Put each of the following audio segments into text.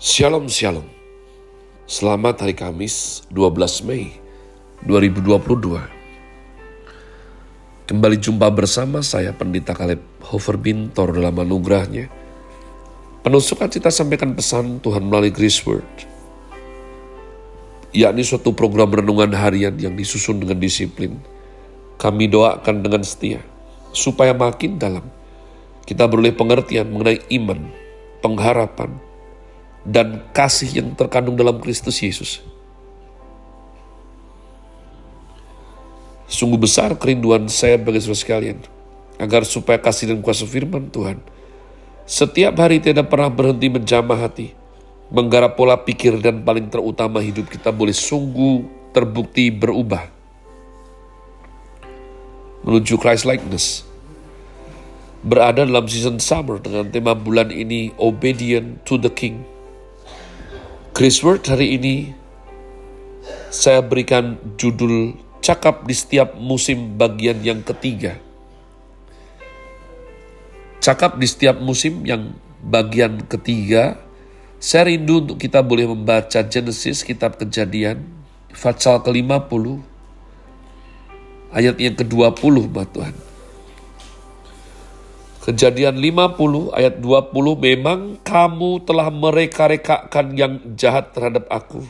Shalom Shalom. Selamat hari Kamis 12 Mei 2022 Kembali jumpa bersama saya Pendeta Kaleb Hofer Bintor dalam anugerahnya. Penuh sukacita sampaikan pesan Tuhan melalui Grace Word. Yakni suatu program renungan harian yang disusun dengan disiplin. Kami doakan dengan setia supaya makin dalam kita beroleh pengertian mengenai iman, pengharapan, dan kasih yang terkandung dalam Kristus Yesus. Sungguh besar kerinduan saya bagi saudara sekalian, agar supaya kasih dan kuasa firman Tuhan setiap hari tidak pernah berhenti menjamah hati, menggarap pola pikir dan paling terutama hidup kita boleh sungguh terbukti berubah menuju Christ likeness. Berada dalam season summer dengan tema bulan ini Obedient to the King. Chris Word hari ini saya berikan judul cakap di setiap musim bagian yang ketiga. Cakap di setiap musim yang bagian ketiga, saya rindu untuk kita boleh membaca Genesis, kitab kejadian, pasal ke-50, ayat yang ke-20, Tuhan. Kejadian 50 ayat 20 memang kamu telah mereka-rekakan yang jahat terhadap aku.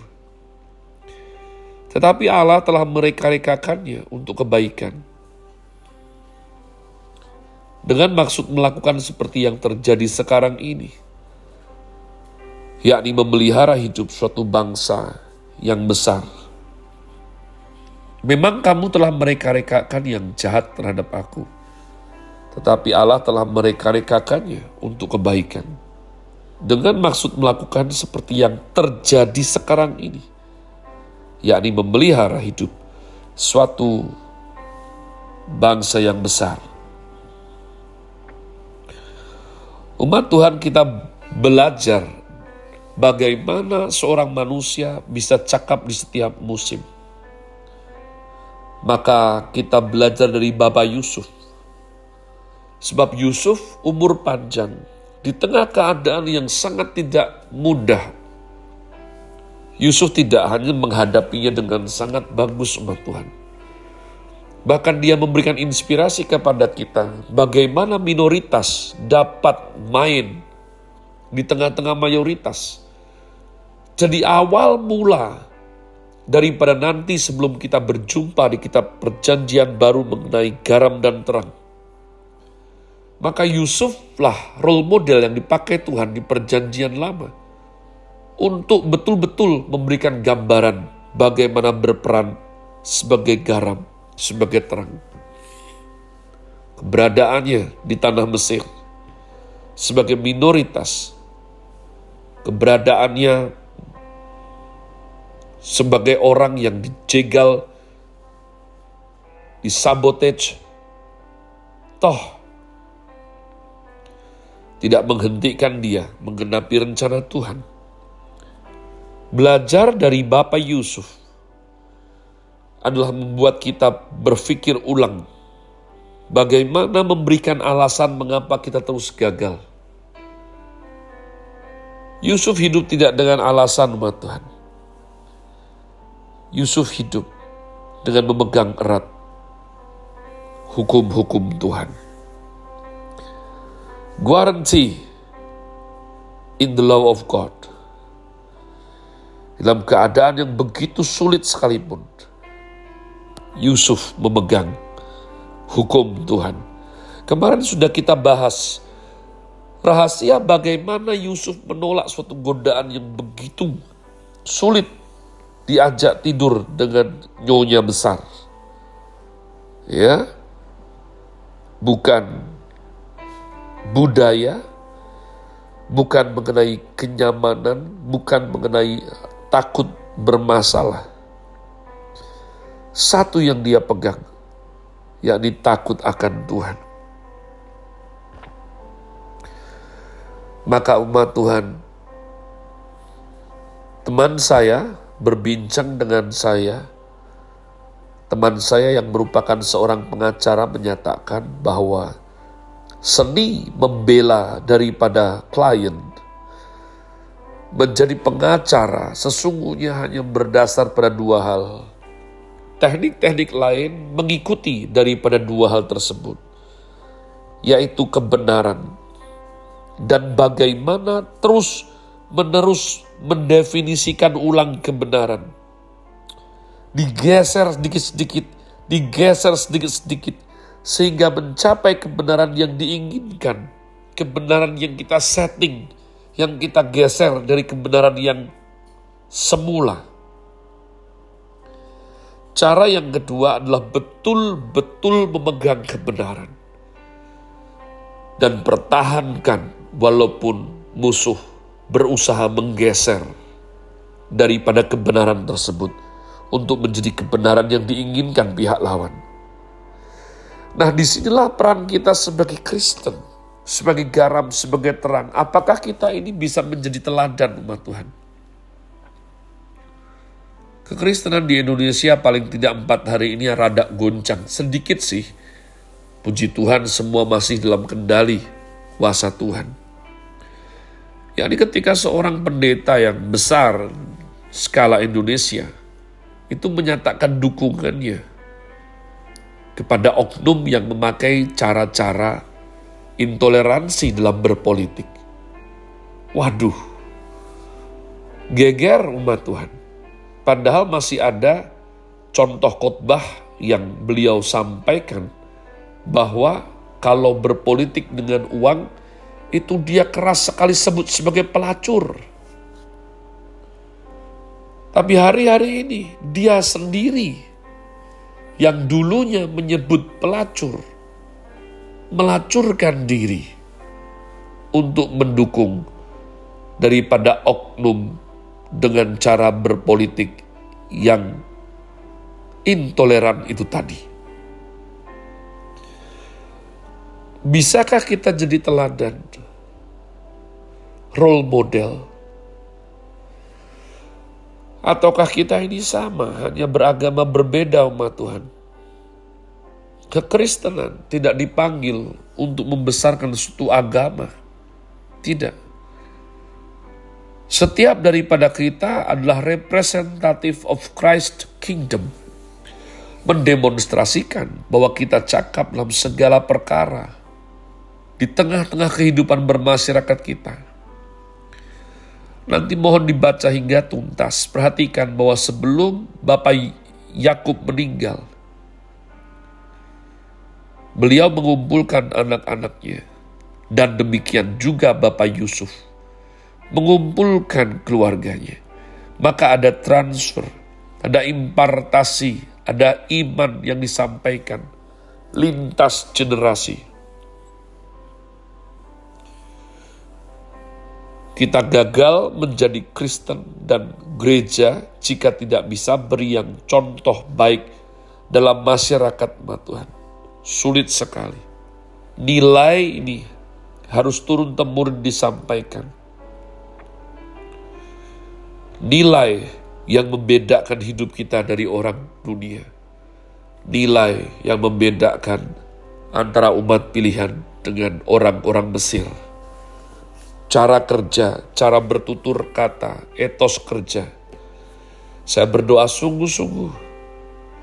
Tetapi Allah telah mereka-rekakannya untuk kebaikan. Dengan maksud melakukan seperti yang terjadi sekarang ini. Yakni memelihara hidup suatu bangsa yang besar. Memang kamu telah mereka-rekakan yang jahat terhadap aku tetapi Allah telah mereka-rekakannya untuk kebaikan. Dengan maksud melakukan seperti yang terjadi sekarang ini, yakni memelihara hidup suatu bangsa yang besar. Umat Tuhan kita belajar bagaimana seorang manusia bisa cakap di setiap musim. Maka kita belajar dari Bapak Yusuf Sebab Yusuf umur panjang di tengah keadaan yang sangat tidak mudah. Yusuf tidak hanya menghadapinya dengan sangat bagus umat Tuhan. Bahkan dia memberikan inspirasi kepada kita bagaimana minoritas dapat main di tengah-tengah mayoritas. Jadi awal mula daripada nanti sebelum kita berjumpa di kitab perjanjian baru mengenai garam dan terang maka Yusuflah role model yang dipakai Tuhan di perjanjian lama. Untuk betul-betul memberikan gambaran bagaimana berperan sebagai garam, sebagai terang. Keberadaannya di tanah Mesir sebagai minoritas. Keberadaannya sebagai orang yang dijegal, disabotage, toh tidak menghentikan dia menggenapi rencana Tuhan. Belajar dari Bapak Yusuf adalah membuat kita berpikir ulang bagaimana memberikan alasan mengapa kita terus gagal. Yusuf hidup tidak dengan alasan umat Tuhan. Yusuf hidup dengan memegang erat hukum-hukum Tuhan guarantee in the law of God. Dalam keadaan yang begitu sulit sekalipun, Yusuf memegang hukum Tuhan. Kemarin sudah kita bahas rahasia bagaimana Yusuf menolak suatu godaan yang begitu sulit diajak tidur dengan nyonya besar. Ya, bukan budaya, bukan mengenai kenyamanan, bukan mengenai takut bermasalah. Satu yang dia pegang, yakni takut akan Tuhan. Maka umat Tuhan, teman saya berbincang dengan saya, teman saya yang merupakan seorang pengacara menyatakan bahwa seni membela daripada klien menjadi pengacara sesungguhnya hanya berdasar pada dua hal. Teknik-teknik lain mengikuti daripada dua hal tersebut, yaitu kebenaran dan bagaimana terus menerus mendefinisikan ulang kebenaran. Digeser sedikit-sedikit, digeser sedikit-sedikit, sehingga mencapai kebenaran yang diinginkan, kebenaran yang kita setting, yang kita geser dari kebenaran yang semula. Cara yang kedua adalah betul-betul memegang kebenaran dan pertahankan walaupun musuh berusaha menggeser daripada kebenaran tersebut untuk menjadi kebenaran yang diinginkan pihak lawan. Nah, di sinilah peran kita sebagai Kristen, sebagai garam, sebagai terang. Apakah kita ini bisa menjadi teladan umat Tuhan? Kekristenan di Indonesia paling tidak empat hari ini rada goncang. Sedikit sih, puji Tuhan semua masih dalam kendali kuasa Tuhan yakni ketika seorang pendeta yang besar skala Indonesia itu menyatakan dukungannya kepada oknum yang memakai cara-cara intoleransi dalam berpolitik. Waduh, geger umat Tuhan. Padahal masih ada contoh khotbah yang beliau sampaikan bahwa kalau berpolitik dengan uang itu dia keras sekali sebut sebagai pelacur. Tapi hari-hari ini dia sendiri yang dulunya menyebut pelacur, melacurkan diri untuk mendukung daripada oknum dengan cara berpolitik yang intoleran itu tadi. Bisakah kita jadi teladan? Role model? Ataukah kita ini sama, hanya beragama berbeda umat Tuhan? Kekristenan tidak dipanggil untuk membesarkan suatu agama. Tidak. Setiap daripada kita adalah representative of Christ kingdom. Mendemonstrasikan bahwa kita cakap dalam segala perkara di tengah-tengah kehidupan bermasyarakat kita. Nanti mohon dibaca hingga tuntas. Perhatikan bahwa sebelum Bapak Yakub meninggal, beliau mengumpulkan anak-anaknya dan demikian juga Bapak Yusuf mengumpulkan keluarganya. Maka ada transfer, ada impartasi, ada iman yang disampaikan lintas generasi Kita gagal menjadi Kristen dan gereja jika tidak bisa beri yang contoh baik dalam masyarakat Tuhan. Sulit sekali. Nilai ini harus turun temurun disampaikan. Nilai yang membedakan hidup kita dari orang dunia. Nilai yang membedakan antara umat pilihan dengan orang-orang Mesir cara kerja, cara bertutur kata, etos kerja. Saya berdoa sungguh-sungguh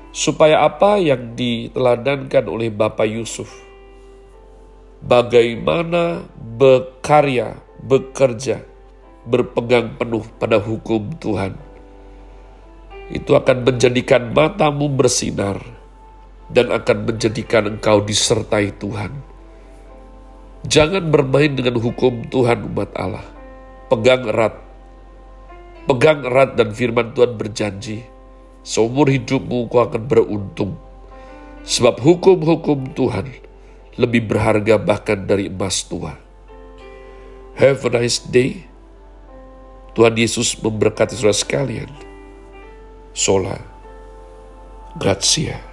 supaya apa yang diteladankan oleh Bapak Yusuf, bagaimana berkarya, bekerja, berpegang penuh pada hukum Tuhan, itu akan menjadikan matamu bersinar dan akan menjadikan engkau disertai Tuhan Jangan bermain dengan hukum Tuhan umat Allah. Pegang erat. Pegang erat dan firman Tuhan berjanji, seumur hidupmu kau akan beruntung. Sebab hukum-hukum Tuhan lebih berharga bahkan dari emas tua. Have a nice day. Tuhan Yesus memberkati saudara sekalian. Sola. Grazie.